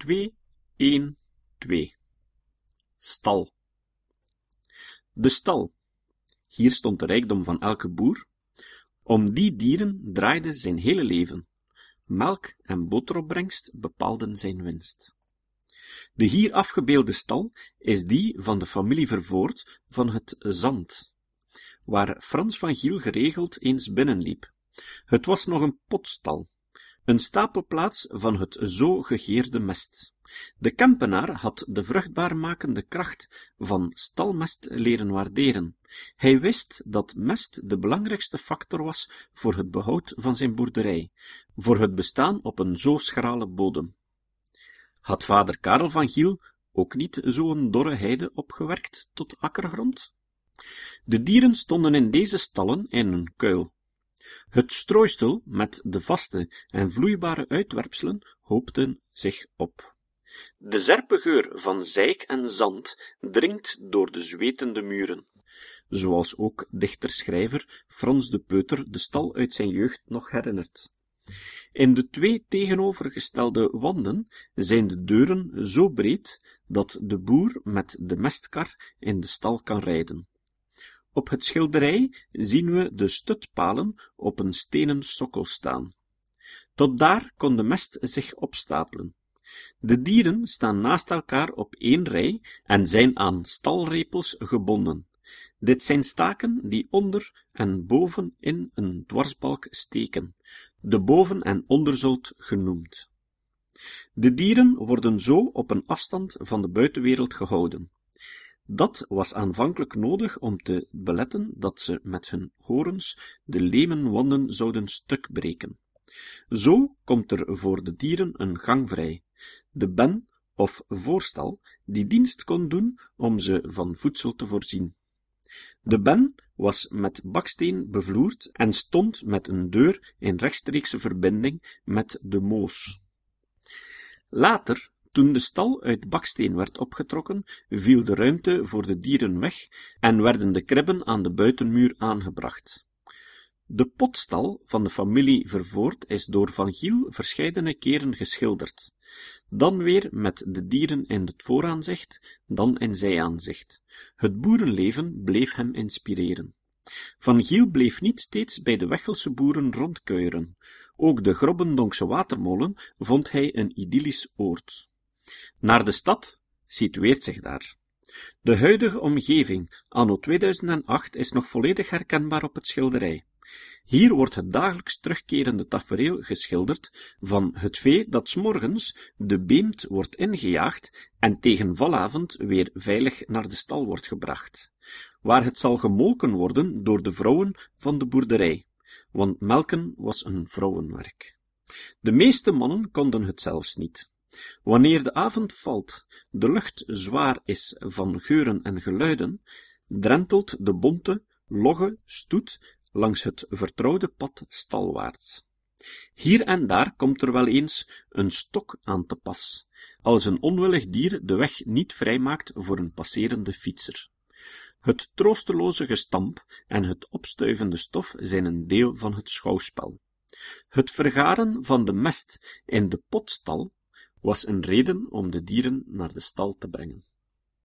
2, 1, 2. Stal. De stal. Hier stond de rijkdom van elke boer. Om die dieren draaide zijn hele leven. Melk en boteropbrengst bepaalden zijn winst. De hier afgebeelde stal is die van de familie Vervoort van het Zand, waar Frans van Giel geregeld eens binnenliep. Het was nog een potstal, een stapelplaats van het zo gegeerde mest. De Kempenaar had de vruchtbaarmakende kracht van stalmest leren waarderen. Hij wist dat mest de belangrijkste factor was voor het behoud van zijn boerderij, voor het bestaan op een zo schrale bodem. Had vader Karel van Giel ook niet zo'n dorre heide opgewerkt tot akkergrond? De dieren stonden in deze stallen in een kuil. Het strooistel met de vaste en vloeibare uitwerpselen hoopten zich op. De zerpe geur van zeik en zand dringt door de zwetende muren. Zoals ook dichter-schrijver Frans de Peuter de stal uit zijn jeugd nog herinnert. In de twee tegenovergestelde wanden zijn de deuren zo breed dat de boer met de mestkar in de stal kan rijden. Op het schilderij zien we de stutpalen op een stenen sokkel staan. Tot daar kon de mest zich opstapelen. De dieren staan naast elkaar op één rij en zijn aan stalrepels gebonden. Dit zijn staken die onder en boven in een dwarsbalk steken, de boven- en onderzoot genoemd. De dieren worden zo op een afstand van de buitenwereld gehouden. Dat was aanvankelijk nodig om te beletten dat ze met hun horens de lemenwanden zouden stukbreken. Zo komt er voor de dieren een gang vrij, de ben of voorstal, die dienst kon doen om ze van voedsel te voorzien. De ben was met baksteen bevloerd en stond met een deur in rechtstreekse verbinding met de moos. Later, toen de stal uit baksteen werd opgetrokken, viel de ruimte voor de dieren weg en werden de kribben aan de buitenmuur aangebracht. De potstal van de familie Vervoort is door Van Giel verscheidene keren geschilderd, dan weer met de dieren in het vooraanzicht, dan in zijaanzicht. Het boerenleven bleef hem inspireren. Van Giel bleef niet steeds bij de Wechelse boeren rondkuieren. Ook de Grobbendonkse watermolen vond hij een idyllisch oord. Naar de stad situeert zich daar. De huidige omgeving, anno 2008, is nog volledig herkenbaar op het schilderij. Hier wordt het dagelijks terugkerende tafereel geschilderd van het vee dat s morgens de beemt wordt ingejaagd en tegen valavond weer veilig naar de stal wordt gebracht, waar het zal gemolken worden door de vrouwen van de boerderij, want melken was een vrouwenwerk. De meeste mannen konden het zelfs niet. Wanneer de avond valt, de lucht zwaar is van geuren en geluiden, drentelt de bonte, logge stoet langs het vertrouwde pad stalwaarts. Hier en daar komt er wel eens een stok aan te pas, als een onwillig dier de weg niet vrijmaakt voor een passerende fietser. Het troosteloze gestamp en het opstuivende stof zijn een deel van het schouwspel. Het vergaren van de mest in de potstal was een reden om de dieren naar de stal te brengen.